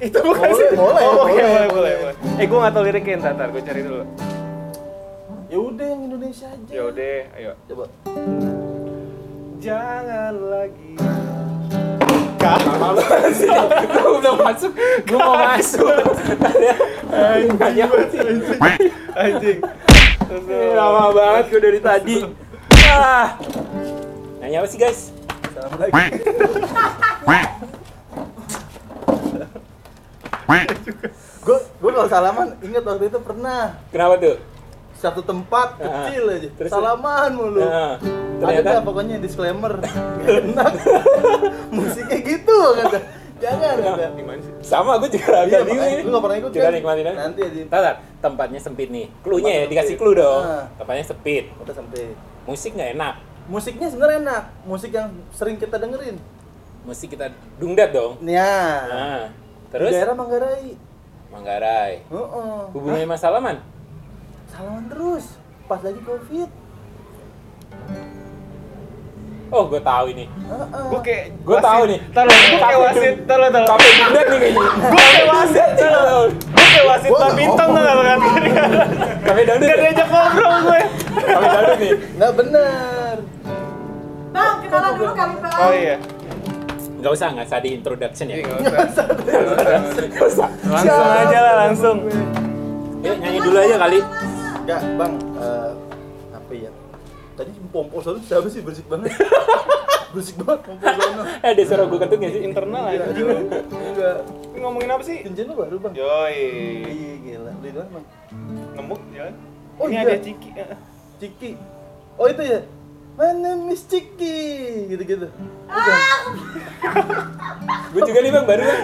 itu bukan Boleh, sih? boleh, oh, boleh, boleh, boleh, boleh. boleh. Eh, gue nggak tahu liriknya ntar, ntar gue cari dulu. Ya udah yang Indonesia aja. Ya udah, ayo. Coba. Jangan lagi. Banget sih. Lu belum masuk, gua mau masuk. Sih. Anjing. Eh, Lama banget gua dari tadi. Ah. Nanya apa sih guys? Salam lagi. Gue gue kalau salaman ingat waktu itu pernah Kenapa tuh? satu tempat Ah, kecil aja terus? salaman mulu ada ternyata dah pokoknya disclaimer enak musiknya gitu kata jangan kata sama gua juga Iya, agak bingung makanya ini. lu nggak pernah ikut Coba kan? nikmatin aja. Nanti aja. Ntar. tempatnya sempit nih. Cluenya ya, Tempatnya dikasih sempit. clue dong. Ah. Tempatnya sempit. udah sampai Musik nggak enak. musiknya sebenarnya enak musik yang sering kita dengerin Musik kita dungdat dong. ya Nah, di terus daerah Manggarai Manggarai. Heeh. Hubungannya Mas Salaman? salaman terus pas lagi covid Oh, gue tahu ini. Heeh. Gue kayak Gua wasit. tahu nih. Ntar lo, gue kayak wasit. Ntar lo, ntar lo. Kafe dungdat nih kayaknya. Gue kayak wasit. Lo. Gue kayak wasit Gua nggak badminton ngomong. ntar lo kan. Kafe dangdut. Gak diajak ngobrol gue. Kafe dangdut nih. nggak bener Bang, kenalan dulu kami pelan. Oh iya. Nggak usah, nggak usah di introduction ya. Iya, nggak usah. Nggak usah. Langsung aja lah, langsung. Yuk, nyanyi dulu aja kali. Enggak, Bang. eh, apa ya? Tadi pompo sono siapa sih berisik banget? berisik banget pompo sono. Eh, ada suara gue nggak sih? Internal Iya, anjing. Enggak. Ini ngomongin apa sih? Cincin lu baru, Bang. Yoi. Iya, gila. Beli doang, Bang. Ngemuk jalan. Oh, Ini iya. ada Ciki. eh. Ciki. Oh, itu ya. My name is Ciki. Gitu-gitu. Bukan. Gue juga nih bang, baru bang.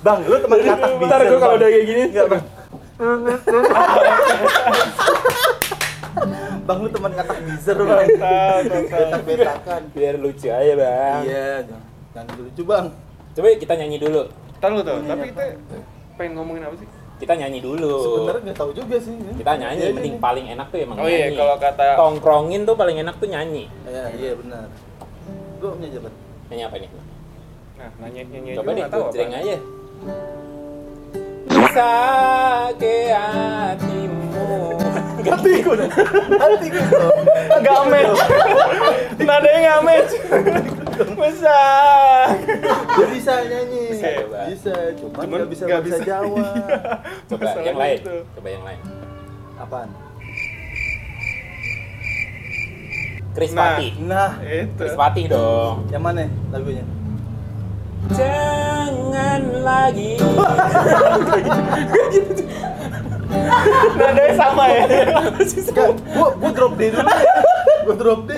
Bang, lu teman katak bisa. Bentar gue kalau udah kayak gini. Enggak, Bang. Bang, lu teman katak bizer, Bang. Betak-betakan. Biar lucu aja bang. Iya. Jangan lucu, Bang. Coba kita nyanyi dulu. Ntar lu tuh, tapi apa? kita pengen ngomongin apa sih? Kita nyanyi dulu. Sebenarnya nggak tahu juga sih. Kita nyanyi, Iya, mending iya. paling enak tuh emang Oh iya, nyanyi. kalau kata Tongkrongin tuh paling enak tuh nyanyi. Iya, iya benar. Lu punya jabat. Nyanyi apa nih? Nah, nanya nyanyi Coba aja deh, tahu jreng apa. aja. Bisa ke hatimu. Hatiku dong. Hatiku dong. Nggak match. Nadanya nggak match. Dia bisa nyanyi. Bisa, coba. Bisa, cuma Cuman nggak bisa nggak bahasa bisa. Jawa. Coba Masalahnya yang lain. itu. Coba yang lain. Apaan? Chris Nah. Pati. Nah, Itu. Chris Pati dong. yang mana lagunya? Jangan lagi. Nadanya sama ya. Enggak, gua gua drop D dulu. ya. Gua drop D.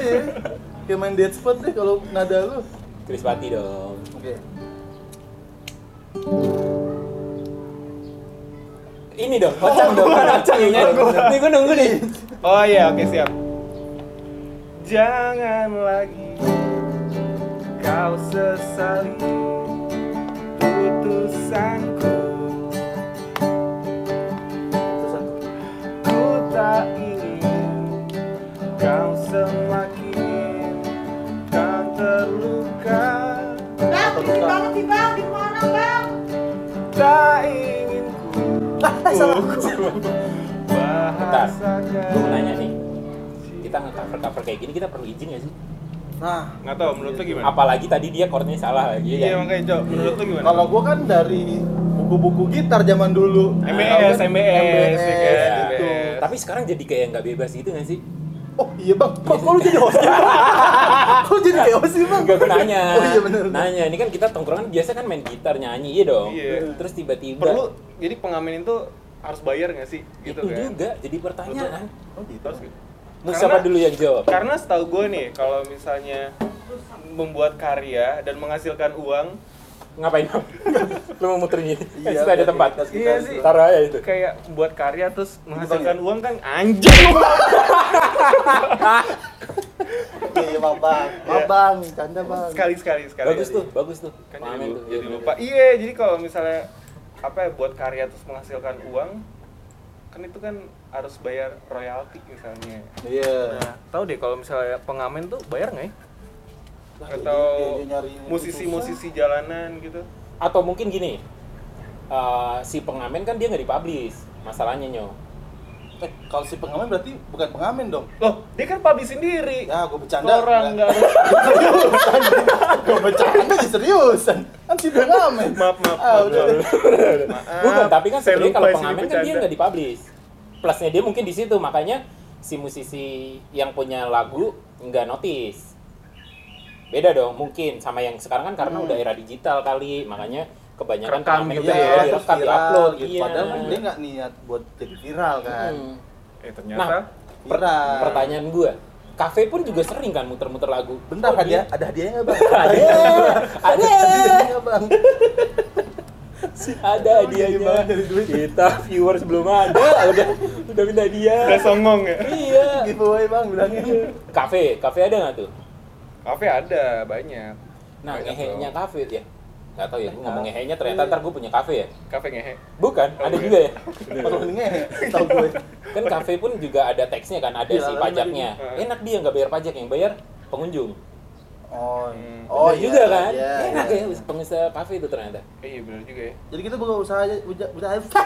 ya. Kayak main dead spot deh kalau nada lu. Chris Pati dong. Oke. Ini dong, kocang dong, kan kocang ya. Nih gue nunggu nih. Oh iya, oke siap. Jangan lagi kau sesali putusanku. Terusan. Ku tak ingin kau semakin Berisik banget sih bang, di mana bang? Tak ingin Ah, salah. ku Bentar, gue nanya nih. Kita nge-cover cover kayak gini kita perlu izin gak sih? Nah, Nggak tahu, menurut lu gimana? Apalagi tadi dia chordnya salah lagi Iya ya. makanya Cok, menurut lu gimana? kalau gua kan dari buku-buku gitar zaman dulu. MBS, Tahu kan? MBS, ya kan? Gitu. Tapi sekarang jadi kayak nggak bebas gitu gak sih? Oh iya bang, kok, kok lu jadi host? kok jadi kayak host sih bang? Gue nanya. Oh iya bener. Nanya, ini kan kita tongkrongan biasa kan main gitar nyanyi iya dong. Iya. Terus tiba-tiba Perlu, jadi pengamen itu harus bayar nggak sih? Gitu itu kan? juga jadi pertanyaan. Oh gitu. Gitu. Karena- siapa dulu yang jawab? Karena setahu gue nih, kalau misalnya membuat karya dan menghasilkan uang, Ngapain? Lu mau muter gini? Iya, ada buat tempat. kita- kita- Iya sih. Taruh aja itu. kayak buat karya terus menghasilkan uang kan anjing. Iya bang, bang, Maaf, bang, canda bang. sekali sekali sekali. Bagus tuh, bagus tuh. Kan Pengamen jadi, tuh. jadi Iya, lupa. Iya, jadi kalau misalnya apa ya buat karya terus menghasilkan uang kan itu kan harus bayar royalti misalnya Iya. nah tahu deh kalau misalnya pengamen tuh bayar nggak ya Lah, atau musisi-musisi jalanan gitu Atau mungkin gini, eh, si pengamen kan dia nggak dipublish masalahnya nyo. Eh, kalau si pengamen berarti bukan pengamen dong. loh dia kan publish sendiri Ya, gue bercanda. orang nggak seriusan. gue bercanda sih seriusan. Kan si pengamen. maaf maaf, Ah, maaf, udah. maaf. Bukan, tapi kan sebenarnya kalau pengamen kan dia nggak dipublish. Plusnya dia mungkin di situ, makanya si musisi yang punya lagu nggak notice. Beda dong, mungkin sama yang sekarang kan karena Hmm. udah era digital kali, makanya kebanyakan pengamen gitu itu ya, ya, terus direkam, viral diupload, gitu. iya. Padahal kan dia nggak niat buat jadi viral kan. Hmm. eh ternyata Nah, Viral. Pertanyaan gua, kafe pun juga sering kan muter-muter lagu. Bentar, Oh, hadiah, dia- ada hadiahnya nggak bang? Ada, ada, hadiahnya nggak bang? ada hadiahnya. Kita viewers belum ada, udah udah minta dia. udah songong ya Iya. Giveaway bang, bilangin. Kafe, kafe ada nggak tuh? kafe ada banyak Nah, Banyak ngehenya kafe ya. Gak tau ya, gue ngomong ngehenya ternyata ntar gue punya kafe ya. kafe ngehe Bukan, Oh, ada iya. juga ya. Kalau ini tau gue. Kan kafe pun juga ada teksnya kan, ada Iya, si pajaknya. tadi. Enak dia nggak bayar pajak, yang bayar pengunjung. Oh, Hmm. oh iya, juga kan? iya, Enak iya. ya pengusaha kafe itu ternyata. eh, iya benar juga ya Jadi kita buka usaha aja, usaha, usaha.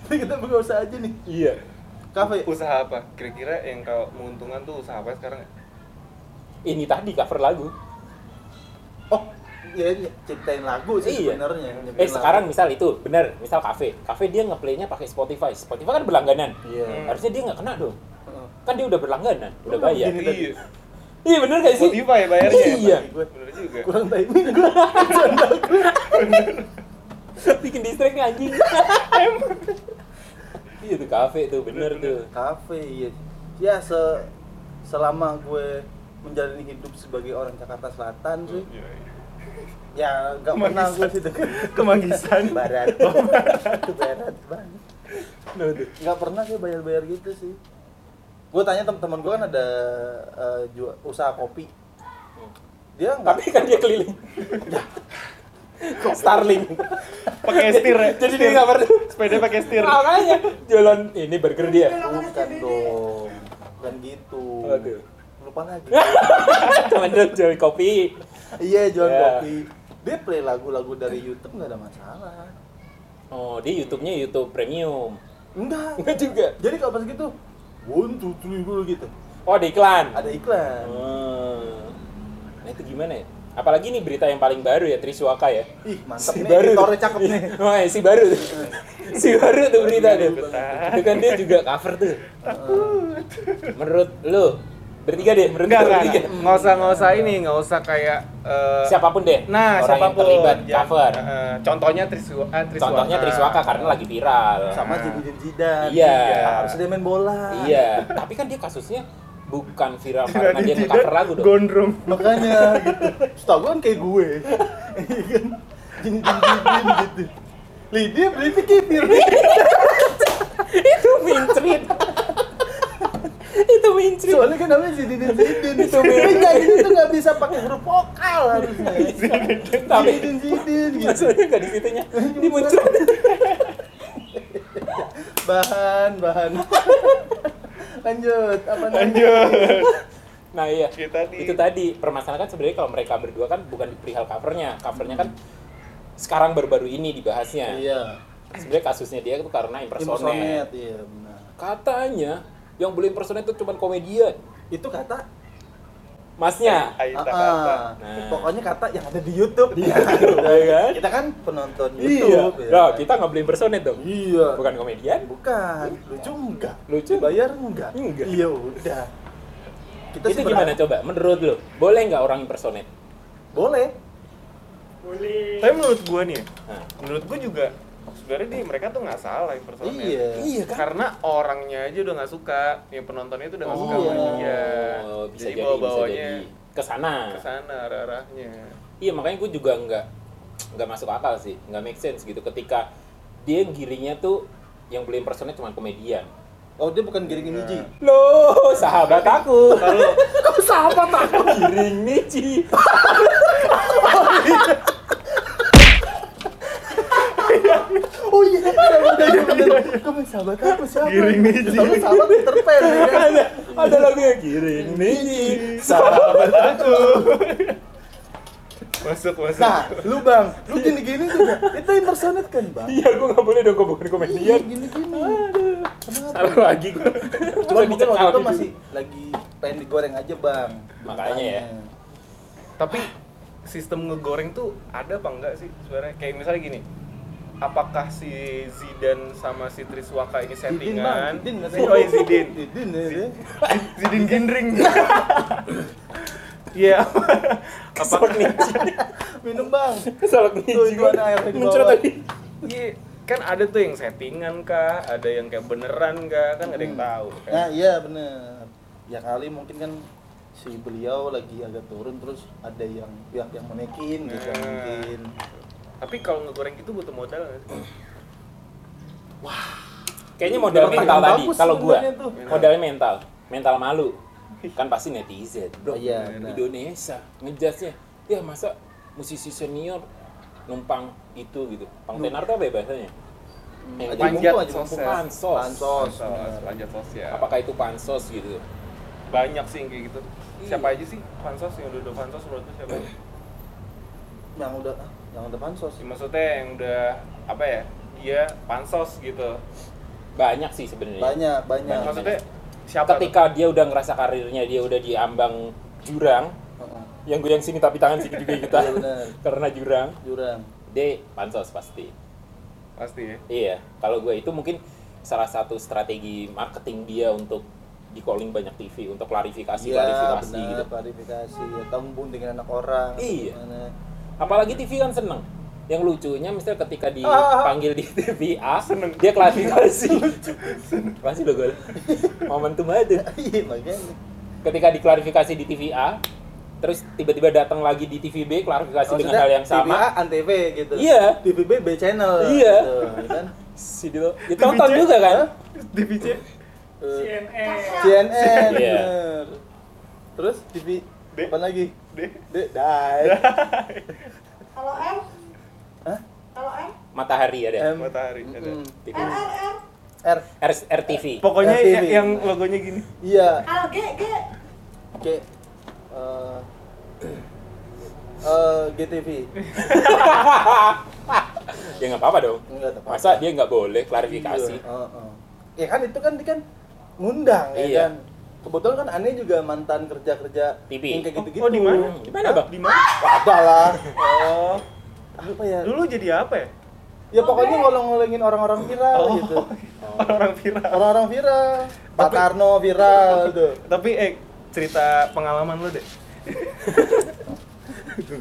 Jadi kita buka usaha aja nih. Iya. Kafe. usaha apa kira-kira yang kalau menguntungkan tuh usaha apa sekarang ya? Ini tadi cover lagu. Oh, ya ciptain lagu sih Iya. sebenarnya. Eh sekarang lagu. misal itu, bener, misal kafe. Kafe dia ngeplaynya pakai Spotify. Spotify kan berlangganan. Iya. Hmm. Harusnya dia nggak kena dong. Heeh. Kan dia udah berlangganan, udah Oh, bayar. gini. tadi. iya Iya bener gak sih? Spotify bayarnya Iya. bener juga Kurang timing gue. Bikin distract nih, anjing. Iya tuh kafe tuh, bener tuh. Kafe, iya. Ya se selama gue menjalani hidup sebagai orang Jakarta Selatan sih, Iya, iya. ya nggak pernah gue situ Kemanggisan. barat. Barat. Banget nggak pernah gue bayar-bayar gitu sih. Gue tanya teman-teman gue kan ada eh, jual usaha kopi. Dia nggak Tapi kan dia keliling. Starling. pakai setir ya Jadi dia nggak perlu. sepeda pakai setir. Makanya. Jualan ini burger dia. bukan dong. Bukan gitu. Apa tuh? Lupa lagi Cuman dia jual kopi. iya jual Ya. kopi dia play lagu-lagu dari YouTube nggak ada masalah Oh, dia YouTube-nya YouTube premium. enggak Enggak juga. jadi kalau pas gitu one two three dulu gitu Oh, ada iklan. ada iklan Oh. Nah, itu gimana ya? Apalagi nih berita yang paling baru ya Triswaka ya. ih mantep Si nih baru. editornya cakep nih Oh, ya, si baru. tuh. si baru tuh berita tuh. Itu kan dia juga cover tuh. Menurut lu bertiga deh, lu enggak bertiga. nggak usah nggak usah ini nggak usah kayak eh, Siapa pun deh. nah orang siapa pun yang terlibat yang- cover. eh, contohnya Triswa, eh, Triswaka Contohnya Triswaka karena lagi viral. sama Zinedine Zidane Iya. harus dia main bola Iya, tapi kan dia kasusnya bukan viral karena dia nge-cover lagu dong. gondrong makanya gitu setahu gue kan kayak gue Iya kan Zidane gitu Lydia beli kipir itu mincrit. Itu mincrit. soalnya kan namanya Zinedine Zidane Itu. Dia nyanyi itu nggak bisa pakai huruf vokal harusnya Tapi Zinedine Zidane gitu maksudnya nggak di situnya. Di muncrat. bahan bahan lanjut apa lanjut Nah iya, Itu tadi. itu tadi permasalahan kan sebenarnya kalau mereka berdua kan bukan di perihal covernya, covernya kan sekarang baru-baru ini dibahasnya. iya Sebenarnya kasusnya dia itu karena impersonate. impersonate iya benar Katanya yang boleh impersonate itu cuma komedian. itu kata Masnya. Aita ah. Nah. pokoknya kata yang ada di YouTube Iya kan? kita kan penonton Iya. YouTube ya. Nah, kita nggak boleh impersonate dong. iya Bukan komedian. bukan lucu enggak Lucu. bayar enggak Enggak. iya udah kita itu sih gimana coba? Menurut lo, boleh nggak orang impersonate? boleh tapi menurut gua nih ya, Nah. menurut gua juga sebenarnya di mereka tuh nggak salah impersonate iya Iya kan? karena orangnya aja udah nggak suka yang penontonnya itu udah nggak suka sama Iya. dia Oh, bisa jadi jadi, bawa bawanya. Ke sana. ke sana arah arahnya Iya, makanya gue juga nggak nggak masuk akal sih, nggak make sense gitu ketika dia giringnya tuh yang boleh impersonate cuma komedian. oh dia bukan giringin biji Loh, sahabat aku. kalau kok sahabat aku Giring Michi. Kamu sahabat apa siapa? Giring Niji. Tahu sahabat Peter Pan ya kan? ada ada lagunya giring nih Sahabat aku. masuk masuk. Nah, lu bang, lu gini-gini juga. Itu impersonate kan bang? iya gue nggak boleh dong gue bukan komedian Gini-gini. Kenapa? salah lagi gue Cuma mungkin waktu itu masih lagi pengen digoreng aja bang. Makanya ya. Tapi sistem ngegoreng tuh ada apa enggak sih sebenarnya? Kayak misalnya gini. Apakah si Zidan sama si Triswaka ini settingan? Nggak Si- oh iya Zidin. Zidin ya. dia. Zidin Gendring. Iya. nih Minum bang. keselak nih Tuh, gimana airnya di muncul bawah? tadi Iya, kan ada tuh yang settingan kah, ada yang kayak beneran kah, kan nggak ada yang tahu. Kan? Nah iya bener. Ya kali mungkin kan si beliau lagi agak turun terus ada yang pihak yang menekin gitu Nah. mungkin. Tapi kalau ngegoreng itu butuh modal nggak sih? kayaknya modal Pertanyaan mental tadi kalau tuh. modalnya mental mental malu kan pasti netizen bro Oh, iya. Indonesia ngejudge-nya ya masa musisi senior numpang itu gitu pang tenar tuh apa ya bahasanya Aja Panjat sosial. pansos Pansos. Panjat sosial. apakah itu pansos gitu Banyak sih yang kayak gitu. Iya. Siapa aja sih pansos yang udah pansos menurut siapa? Yang udah yang udah pansos. Ya, maksudnya yang udah apa ya? Dia pansos gitu. banyak sih sebenarnya Banyak, banyak. Maksudnya siapa? tuh? ketika dia udah ngerasa karirnya dia udah di ambang jurang Heeh. yang gue yang sini tapi tangan sini juga kita Iya, benar. karena jurang Jurang. dia pansos pasti Pasti ya. iya kalau gue itu mungkin salah satu strategi marketing dia untuk di calling banyak TV untuk klarifikasi Iya, klarifikasi benar, gitu klarifikasi. Ya, tembung dengan anak orang. Iya. gimana. Apalagi TV kan seneng yang lucunya misalnya ketika dipanggil di TV A dia klarifikasi pasti lo gue momentum aja Iya, makanya. ketika diklarifikasi di TV A terus tiba-tiba datang lagi di TV B klarifikasi dengan Maksudnya hal yang sama TVA Antv gitu. Iya. TVB B channel. Iya. Gitu, ya kan? si Dilo ditonton juga kan. Eh, CNN. CNN. Iya. Terus TV apa lagi? D. D. Dai. Kalau M? Hah? Kalau M? matahari ada M. Matahari ada. Mm-mm. TV. R, R, R. R. R RTV Pokoknya RTV. ya- yang logonya gini. Iya. Kalau G, G. Kayak eh eh GTV. ya nggak apa-apa dong Enggak tepat. masa dia nggak boleh klarifikasi Iya, heeh. Ya kan itu kan dia kan ngundang ya Iya. kan. Kebetulan kan aneh juga mantan kerja-kerja TV. yang kayak gitu-gitu. Oh, di mana? di mana bang Di mana? Ada lah. Oh. Apa ya? Dulu jadi apa ya? Ya pokoknya ngolong-ngolongin orang-orang viral Oh. gitu. Orang viral. Orang-orang viral. Pak Karno viral tuh. Tapi eh cerita pengalaman lu deh.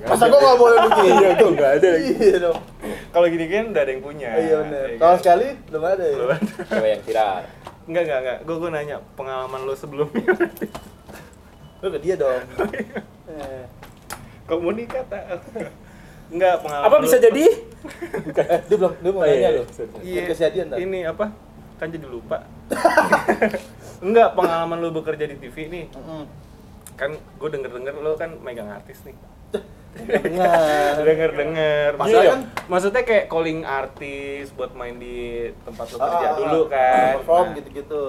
Masa gua nggak boleh begini? Iya, gua nggak ada lagi. Iya dong. Kalau gini kan udah ada yang punya. Iya benar. Ya Kalau kan? sekali belum ada ya. Belum ada. coba yang viral Enggak, enggak, enggak. Gue gue nanya pengalaman lu sebelumnya. Lu ke dia dong. Eh. Kok mau nikah tak? Enggak, pengalaman apa lu- bisa jadi Eh, dia belum dia mau Oh, iya, nanya iya. Iya. Podcast jadian tadi. Ini apa? Kan jadi lupa. Enggak, pengalaman lu bekerja di TV nih. Heeh. Kan gue denger-denger lu kan megang artis nih. Dengar. Denger-denger. Masa Maksudnya, kan- maksudnya kayak calling artis buat main di tempat Ah, kerja ah, ah. dulu kan. Perform Nah, gitu-gitu.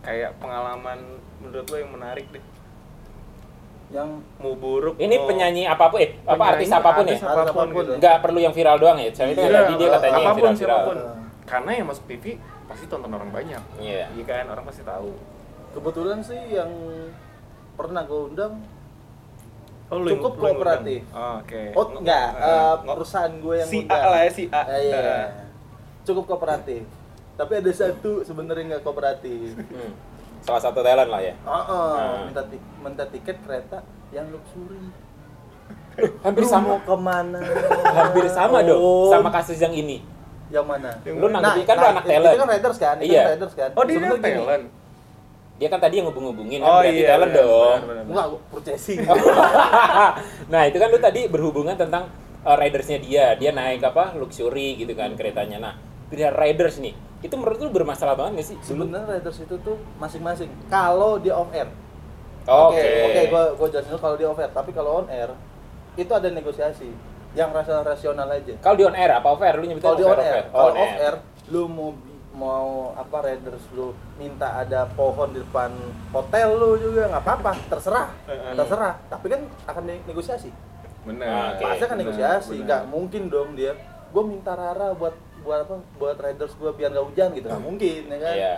Kayak pengalaman menurut lu yang menarik deh. Yang Mau buruk. ini mau- penyanyi apa pun eh apa Penyanyi, artis apa pun ya apa pun, Apa pun. gitu. nggak perlu yang viral doang ya soalnya Iya, tadi dia katanya yang apa pun viral viral siapa pun. viral. Karena yang masuk TV pasti tonton orang banyak. iya Iya kan, orang pasti tahu. kebetulan sih yang pernah gue undang Oh, lu Cukup kooperatif. undang. Oh, Oke. Oh enggak, nggak- perusahaan gue yang si A lah ya si A. Eh, iya. Eh, Cukup kooperatif. Tapi ada satu sebenarnya nggak kooperatif. Hmm. salah satu talent lah ya Heeh, Nah. minta, ti- minta tiket kereta yang luxury. hampir Lu sama mau ke mana? hampir sama dong Oh. sama kasus yang ini Yang mana? Yang Lu mana? nanggepin kan lu anak itu talent. kan riders kan? Itu Iya. kan riders kan? Oh, dia Sebenarnya gini, talent. Dia kan tadi yang ngubung-ngubungin Oh kan berarti iya. talent benar, dong. Enggak, purchasing. nah itu kan lu tadi berhubungan tentang uh, ridersnya dia. Dia naik apa luxury gitu kan keretanya. Nah pilihan riders nih itu menurut lu bermasalah banget gak sih? Sebenarnya riders itu tuh masing-masing. Kalau dia off air, oke. Oke, gua gua jelasin dulu kalau di off air, tapi kalau on air itu ada negosiasi. Yang rasa rasional aja. kalau di on air apa off air? Lu nyebutin Kalau di on off air, Oh, kalau on off air lu mau mau apa Raiders lu minta ada pohon di depan hotel lu juga nggak apa-apa terserah terserah tapi kan akan ne- negosiasi Bener. Ah, pasti kan Bener, negosiasi nggak mungkin dong dia gue minta Rara buat buat apa buat Raiders gue biar nggak hujan gitu nggak mungkin ya kan Iya.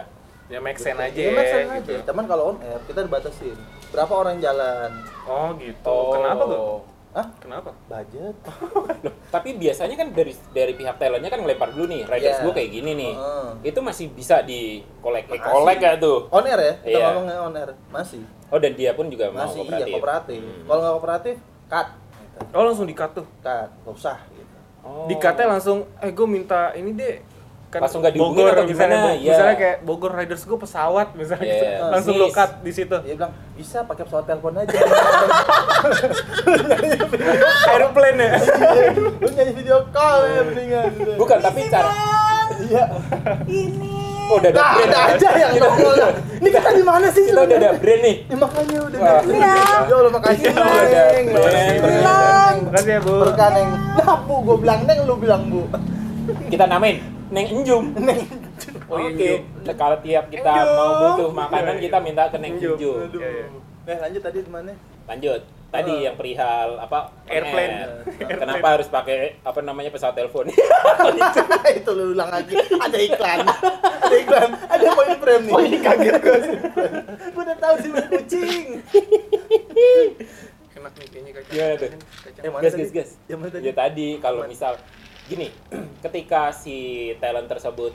Ya make sense aja. ya, make sense gitu. aja cuman kalau on air kita dibatasin berapa orang jalan Oh gitu. Kenapa tuh? Hah? Kenapa? budget Loh, tapi biasanya kan dari dari pihak talentnya kan ngelempar dulu nih, riders Iya. gue kayak gini nih. Heeh. Itu masih bisa di kolek eh, Masih. kolek gak tuh? on air ya kita Iya. ngomongnya on air masih Oh dan dia pun juga mau masih kooperatif. iya kooperatif Hmm. kalau nggak kooperatif cut gitu. Oh langsung di-cut tuh. cut nggak usah gitu Oh. Di-cutnya langsung, eh gue minta ini deh. Kan Langsung nggak dihubungin atau misalnya, gimana? Bo- Iya. misalnya kayak Bogor Riders gue pesawat misalnya Iya. gitu. Langsung lo Sis. cut di situ. dia bilang bisa pakai pesawat telepon aja Aeroplane ya. lu nyanyi video call ya mendingan Bukan, tapi cara iya Ini. Oh, udah ada nah, brand. ada aja yang dah. ini kita di mana sih Kita udah ada brand nih. Ya, makanya udah ada. Iya. Ya Allah makasih Kita udah ada Neng. brand. Neng. Makasih ya, Bu. Berkah Neng. Nah, Bu, gua bilang Neng, lu bilang Bu. Kita namain Neng Enjum. Neng. Oh, iya, Oke. Enjum. Kalau tiap kita Enjum. mau butuh makanan Iya, iya. kita minta ke Neng Enjum. Enjum. Aduh. Iya, iya. Nah, lanjut tadi di mana? Lanjut. Tadi Oh. yang perihal apa? Airplane. air. Kenapa harus pakai apa namanya pesawat telepon? itu lu ulang lagi. Ada iklan. Ada iklan. Ada poin frame nih. Oh, ini kaget gua. Gua udah tahu sih kucing. Enak nih kayaknya kacang. Gimana tuh? Kacang. Yang mana gas tadi? gas gas. Yang mana tadi? Ya tadi kalau misal gini, ketika si talent tersebut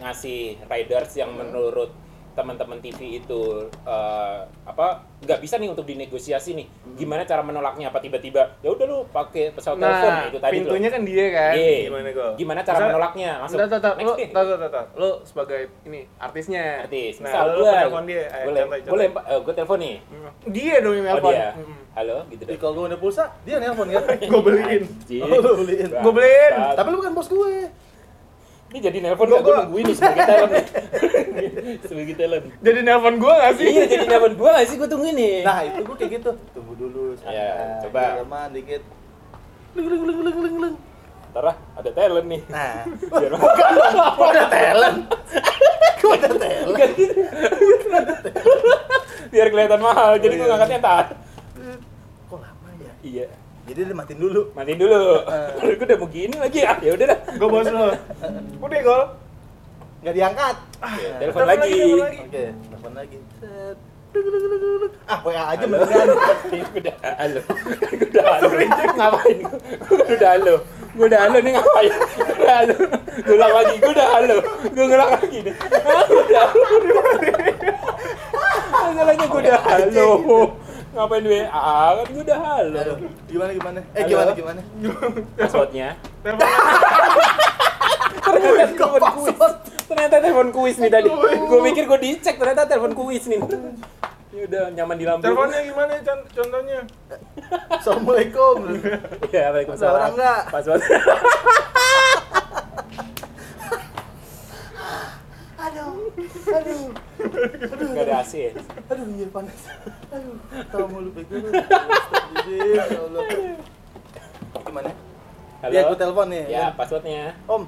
ngasih riders yang Hmm. menurut teman-teman TV itu eh, apa nggak bisa nih untuk dinegosiasi nih. Hmm. Gimana cara menolaknya? Apa tiba-tiba ya udah lu pakai pesawat Nah, telepon itu tadi pintunya kan dia kan. Iya. Gimana gue? Gimana cara menolaknya? Langsung, Entar, entar, next lo, nih. entar, entar, entar. Lo sebagai ini artisnya. artis. Nah, Misal lo gue, telepon dia. Ayo, boleh, contoh, contoh. boleh, eh, gue telepon nih. Dia dong yang Oh nelpon. dia, Mm. halo, gitu deh. kalau gua udah pulsa, dia nelpon kan. Gue beliin. Anjing. Oh, lu beliin. Gua beliin. Tapi lu bukan bos gue. Ini jadi nelpon gak gue nungguin nih sebagai talent nih. sebagai talent. Jadi nelpon gue gak sih? Iya jadi nelpon gue gak sih gue tungguin nih. Nah, itu gua kayak gitu. Tunggu dulu. Iya, coba. Daleman dikit. Leng leng leng leng leng leng. Ntar ah, ada talent nih. Nah, Biar ada talent? Kok ada talent? Biar kelihatan mahal. Jadi gue ngangkatnya tar. Kok lama ya? Iya. Jadi dia matiin dulu. Matiin dulu. Kalau gue udah mau gini lagi ah ya udah dah. Gue bos lo. Udah gol. Nggak diangkat. Ya, Nah, telepon lagi. lagi, telepon lagi. Oke, telepon lagi. Ah, WA aja mendingan. Gue udah halo. Gue udah halo. Ngapain? Gue udah halo. Gue udah halo nih ngapain? Gue halo. Gue ulang lagi. Gue udah halo. Gue ngulang lagi nih. Ah, Gue udah halo. Masalahnya gue udah halo. Ngapain WA? Kan gue udah halo. Aduh, gimana gimana? Eh, Halo. gimana gimana? Passwordnya. Ternyata telepon kuis. Ternyata telepon kuis nih tadi. Gue pikir gue dicek ternyata telepon kuis nih. Ya udah nyaman di lampu. Teleponnya gimana con- contohnya? Assalamualaikum. Ya, Waalaikumsalam. Ada orang nggak? Password. aduh, Gak ada AC ya? aduh, iya panas. Aduh, tahu mulu bego lu. Ya Allah. Gimana? Halo? Dia gue telepon nih. Ya, passwordnya. Om.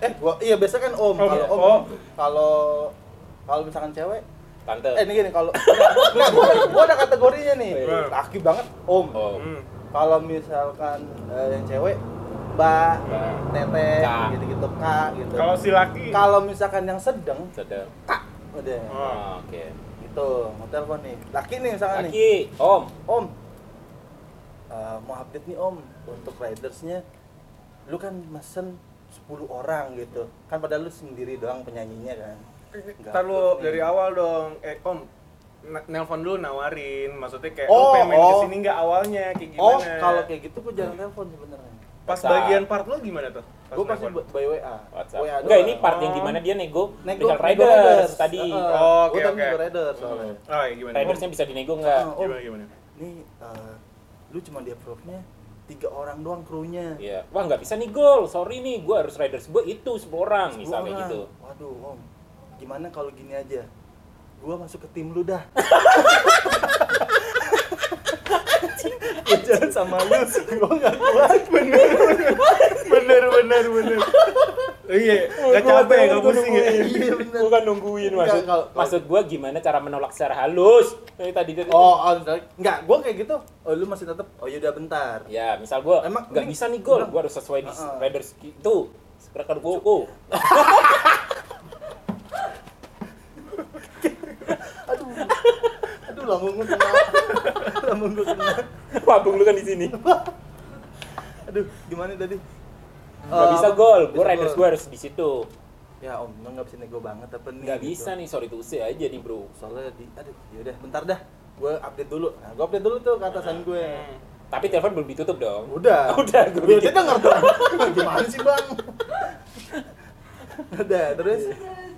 Eh, gua iya biasa kan Om. Om, Kalau iya. Om, Oh. kalau kalau misalkan cewek, Tante. eh ini gini kalau enggak gua, ada- gua ada kategorinya nih. Iya. Laki banget Om. Oh. Hmm. Kalau misalkan eh, yang cewek Teteh, Kak. gitu-gitu Kak gitu. Kalau si laki. Kalau misalkan yang sedang Sedang. Kak udah. Oh. Oh, Oke. Gitu, mau telepon nih. Laki nih misalkan nih. Laki, Om. Om, eh, mau update nih Om untuk ridersnya. Lu kan mesen 10 orang gitu. Kan padahal lu sendiri doang penyanyinya kan. Ntar lu dari awal dong. Eh, Om, nelpon dulu nawarin. Maksudnya kayak Oh, lu pengen main oh. ke sini nggak awalnya kayak gimana? Oh, kalau kayak gitu gua jarang telepon sebenarnya. Pas Saat- bagian part lu gimana tuh? Pas Gua pasti by WA. WhatsApp. WA Enggak, ini part yang Oh. di mana dia nego, Nego, Nego nego riders tadi. Heeh. Oh, oke, Gua tadi oke. nego riders soalnya. Oh, iya, gimana? Ridersnya bisa dinego nggak? Oh, Om, Gimana gimana? nih eh, lu cuma di approve-nya tiga orang doang krunya. Iya. Wah, nggak bisa nih gol. Sorry nih, gue harus riders gue itu 10 orang, misalnya Orang. gitu. Waduh, Om. Gimana kalau gini aja? Gua masuk ke tim lu dah. Gua jalan sama lu, gua gak kuat. bener bener bener Iya, nggak capek, nggak pusing ya. Iya. Bukan nungguin maksud. Enggak, maksud gua gimana cara menolak secara halus? Dari tadi dari Oh, oh, enggak, gua kayak gitu. Oh, lu masih tetap. Oh, yaudah bentar. Ya, misal gua Emang nggak bisa nih gol, Emang- gua harus sesuai di Heeh. riders itu. Sekarang koko. Aduh. Aduh, lambung gua kena. lambung gua kena. Lambung lu kan di sini. Aduh, gimana tadi? Nggak Eh, bisa gol, gua Bisa riders gua harus di situ. Ya, Om, emang nggak bisa nego banget apa nih? Nggak gitu. bisa nih, sorry tuh usai aja nih, Bro. Soalnya di aduh, yaudah bentar dah. Gue update dulu. Nah, gue update dulu tuh ke atasan gue. Tapi telepon belum ditutup dong. Udah. Udah, gue Gue bikin. dia denger dong. Gimana sih, Bang? Udah, terus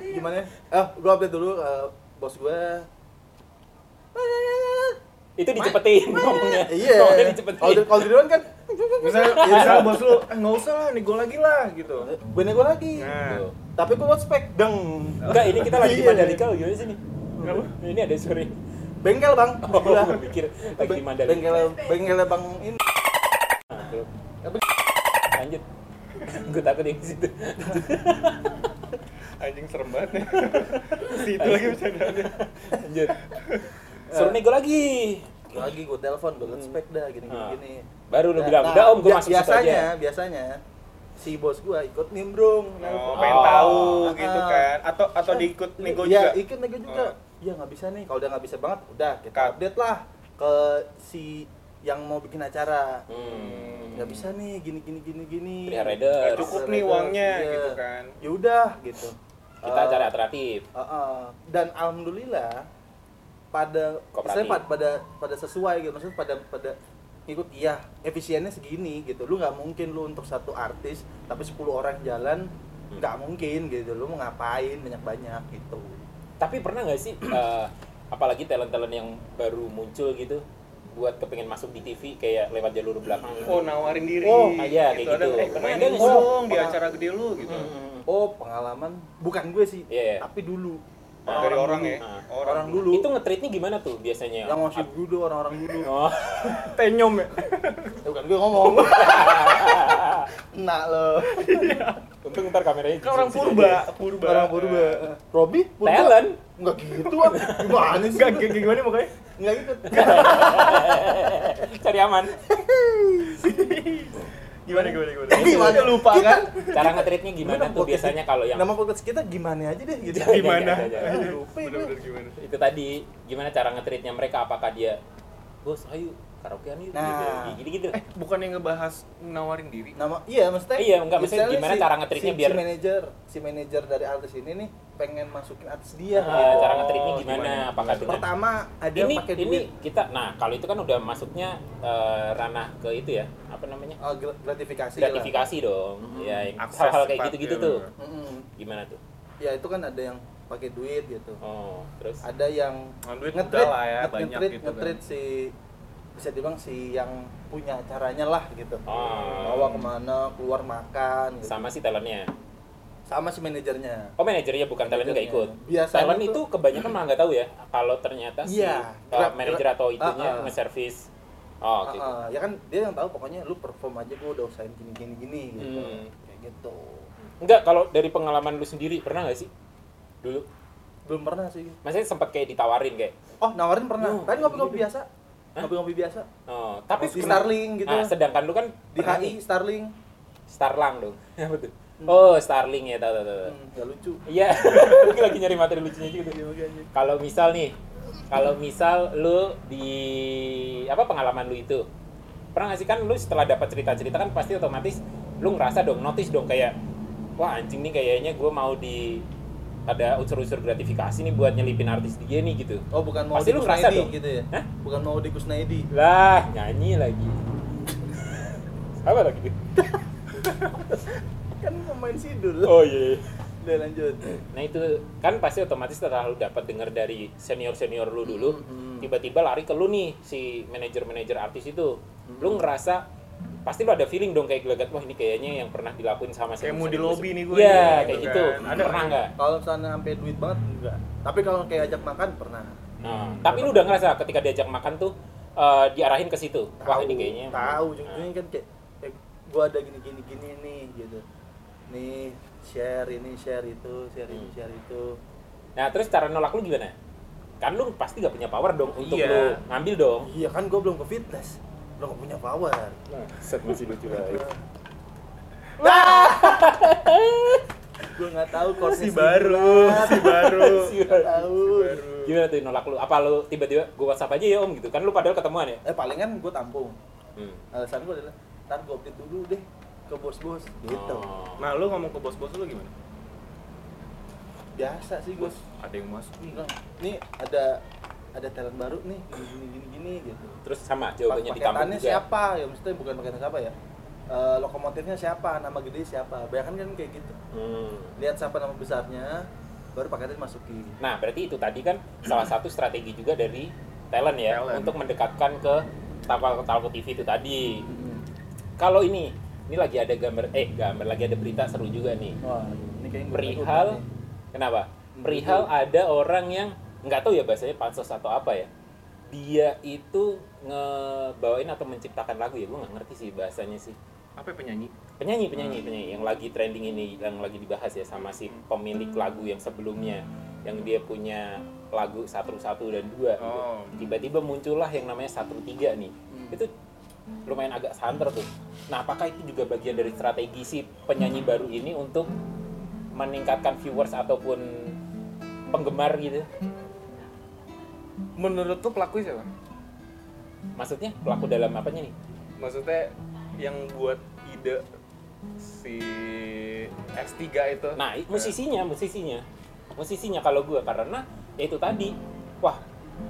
gimana? Eh, gue update dulu ke bos gue. Itu dicepetin ngomongnya. Iya. Ngomongnya dicepetin. Kalau di- kalau di luar kan Misalnya, ya misalnya bos lu, eh nggak usah lah, nih gol lagi lah gitu. gue nego lagi. Nah, Tuh. Tapi gue spek deng. Enggak, ini kita lagi di Iya. Mandalika loh, gimana sih nih? Kenapa? Ini ada sore. Bengkel, Bang. Oh, Gua. gue pikir lagi di Mandalika. Bengkel bengkelnya Bang ini. Nah. Lanjut. gue takut yang di situ. anjing serem banget nih. Situ lagi bercandaannya. Lanjut. Suruh nego lagi. Lagi gue telepon, gue spek dah gini gini. Ah. gini. Baru lu Nah, bilang, nah, udah om, gue masuk biasanya, aja. biasanya si bos gua ikut nimbrung. Oh, pengen Oh. tahu gitu Ah. kan. Atau atau diikut nego Iya, juga. ikut nego juga. Oh. Iya nggak bisa nih. Kalau udah nggak bisa banget, udah kita Cut. update lah ke si yang mau bikin acara. Hmm. Nggak bisa nih, gini gini gini gini. Nggak cukup nih uangnya Iya. gitu kan. Ya udah gitu. Kita Eh, cari alternatif. uh, uh, dan alhamdulillah pada Kooperatif. saya pada, pada pada sesuai gitu maksudnya pada pada ikut iya efisiennya segini gitu lu nggak mungkin lu untuk satu artis tapi 10 orang jalan Hmm. nggak mungkin gitu lu mau ngapain banyak banyak gitu Tapi pernah nggak sih, eh, apalagi talent-talent yang baru muncul gitu, buat kepengen masuk di TV kayak lewat jalur belakang gitu. Oh, nawarin diri. Oh, iya, kayak Ada, gitu. Eh, Pernah ada nggak dong di acara gede lu gitu. Hmm. oh pengalaman bukan gue sih Iya, iya. tapi dulu Dari orang ya. Ah. orang dulu Itu nge-treatnya gimana tuh biasanya? yang ngasih dulu orang-orang dulu Oh. Tenyom ya. Bukan gue ngomong nah lo Untung ntar kameranya Kan orang purba, purba. orang purba Robi purba Talent. Enggak gitu ah. Gimana sih? Enggak kayak gimana makanya? Enggak ikut. Cari aman. Gimana gimana gimana? Gimana lupa kan? Cara nge-treatnya gimana tuh biasanya kalau yang Nama podcast kita gimana aja deh gitu. Jangan, Gimana? jangan, jangan. Aduh, lupa gue. Bener-bener gimana? itu tadi gimana cara nge-treatnya mereka apakah dia bos ayo karaokean yuk Nah. gitu gitu Eh, bukan yang ngebahas nawarin diri. Nama iya maksudnya. Iya, enggak, maksudnya misalnya gimana cara nge-treatnya si, biar- si manajer, si manajer dari artis ini nih pengen masukin artis dia. Nah, cara Oh, nge-treatnya gimana gimana? apakah dengan Pertama ada ini pakai ini duit. kita nah kalau itu kan udah masuknya eh, ranah ke itu ya apa namanya Oh, gr- gratifikasi. gratifikasi dong Mhm. ya yang Akses hal-hal kayak gitu-gitu ya, tuh bener. Mm-mm. gimana tuh Ya itu kan ada yang pakai duit gitu. oh terus Ada yang Nah, duit udah lah ya, nge- banyak gitu kan. si bisa dibilang si yang punya acaranya lah gitu. Oh. Bawa ke mana, keluar makan gitu. sama si talentnya sama si manajernya. oh manajernya bukan talentnya nggak ikut Biasanya talent tuh- itu kebanyakan malah nggak tahu ya kalau ternyata si Iya. uh, manajer atau itunya Ah, ah. nge-service oh oke Ah, ah, ya kan dia yang tahu pokoknya lu perform aja gua udah usahain gini gini gini gitu. Hmm. Kayak gitu. enggak kalau dari pengalaman lu sendiri pernah nggak sih dulu Belum pernah sih. maksudnya sempat kayak ditawarin kayak Oh, nawarin pernah. Oh, Tadi ngopi-ngopi gitu. biasa. Ngopi-ngopi biasa. oh tapi di Starling gitu. Nah, sedangkan lu kan Di HI Starling. Starlang dong apa tuh oh Starling ya tahu tahu tahu Hmm, gak lucu. Iya, lagi nyari materi lucunya juga tuh. Iya. Kalau misal nih, kalau misal lu di apa pengalaman lu itu pernah nggak sih kan lu setelah dapat cerita-cerita kan pasti otomatis lu ngerasa dong notice dong kayak wah anjing nih kayaknya gue mau di ada unsur-unsur gratifikasi nih buat nyelipin artis dia nih gitu Oh, bukan mau Pasti di lu ngerasa Kusnaidi dong. gitu ya? Hah? Bukan mau di Kusnaidi. lah nyanyi lagi apa lagi? Kan pemain sidul. oh iya Udah lanjut. Nah itu kan pasti otomatis setelah lu dapat dengar dari senior senior lu dulu, Mhm. tiba-tiba lari ke lu nih si manajer manajer artis itu, Mhm. lu ngerasa pasti lu ada feeling dong kayak gelagat wah ini kayaknya yang pernah dilakuin sama Kayak mau di lobby nih gue. Iya nih, kayak gitu gitu. kan. Ada pernah nggak? Kalau sana sampai duit banget enggak. Tapi kalau kayak ajak makan pernah. Nah, tapi lu udah ngerasa ketika diajak makan tuh eh, diarahin ke situ. Wah ini kayaknya. tahu ujung-ujungnya kan kayak eh, gua ada gini gini gini nih gitu nih share ini share itu share ini Hmm. share itu Nah, terus cara nolak lu gimana? Kan lu pasti gak punya power dong untuk Iya. lu ngambil dong. iya kan gue belum ke fitness belum punya power Nah, set masih lucu banget. gue nggak tahu course si baru si baru Si baru. Gimana tuh nolak lu? Apa lu tiba-tiba gua WhatsApp aja ya om gitu? Kan lu padahal ketemuan ya? eh palingan gue tampung Hmm. alasan gue adalah ntar gue update dulu deh ke bos-bos gitu Oh. nah lu ngomong ke bos-bos lu gimana biasa sih gue bos ada yang masuk bilang nih ada ada talent baru nih gini gini gini, gini gitu Terus sama jawabannya ditampung paketannya juga. siapa ya maksudnya bukan paketan siapa ya Eh, lokomotifnya siapa nama gede siapa bayangkan kan kayak gitu Hmm. lihat siapa nama besarnya baru paketnya masukin Nah, berarti itu tadi kan salah satu strategi juga dari talent ya Talent. untuk mendekatkan ke Talko Talko TV itu tadi. Kalau ini, ini lagi ada gambar eh gambar lagi ada berita seru juga nih. wah ini Perihal kenapa? Perihal ada orang yang nggak tahu ya bahasanya pansos atau apa ya. Dia itu ngebawain atau menciptakan lagu ya, gue nggak ngerti sih bahasanya sih. apa ya, penyanyi penyanyi penyanyi penyanyi yang lagi trending ini yang lagi dibahas ya sama si pemilik lagu yang sebelumnya yang dia punya lagu satu satu dan dua gitu. Oh. tiba-tiba muncullah yang namanya satu tiga nih Hmm. itu lumayan agak santer tuh nah apakah itu juga bagian dari strategi si penyanyi baru ini untuk meningkatkan viewers ataupun penggemar gitu menurut lu pelaku siapa maksudnya pelaku dalam apanya nih maksudnya yang buat ide si S3 itu Nah, musisinya, musisinya. Musisinya kalau gua karena ya itu tadi. Wah,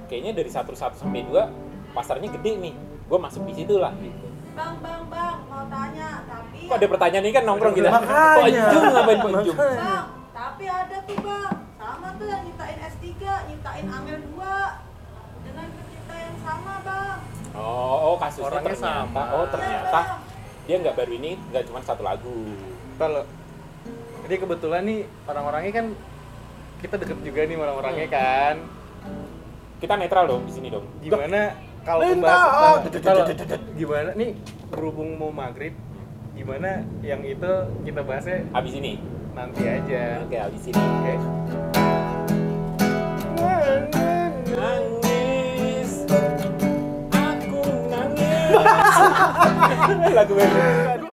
kayaknya dari 1 1 sampai 2 pasarnya gede nih. Gua masuk di situ lah gitu. Bang, bang, bang, mau tanya, tapi Kok ada pertanyaan ini kan nongkrong kita. Makanya. Kok ngapain Pak. Bang, tapi ada tuh bang, sama tuh yang nyiptain S3, nyiptain Amel 2 Oh, oh kasusnya Orangnya ternyata. sama. Oh, ternyata dia nggak baru ini nggak cuma satu lagu. kalau jadi kebetulan nih orang-orangnya kan kita deket juga nih orang-orangnya Hmm. kan Kita netral dong di sini dong. gimana kalau pembahasan kalau gimana nih berhubung mau maghrib gimana yang itu kita bahasnya Habis ini. nanti aja Oke, habis ini. oke Nangis. Lagu.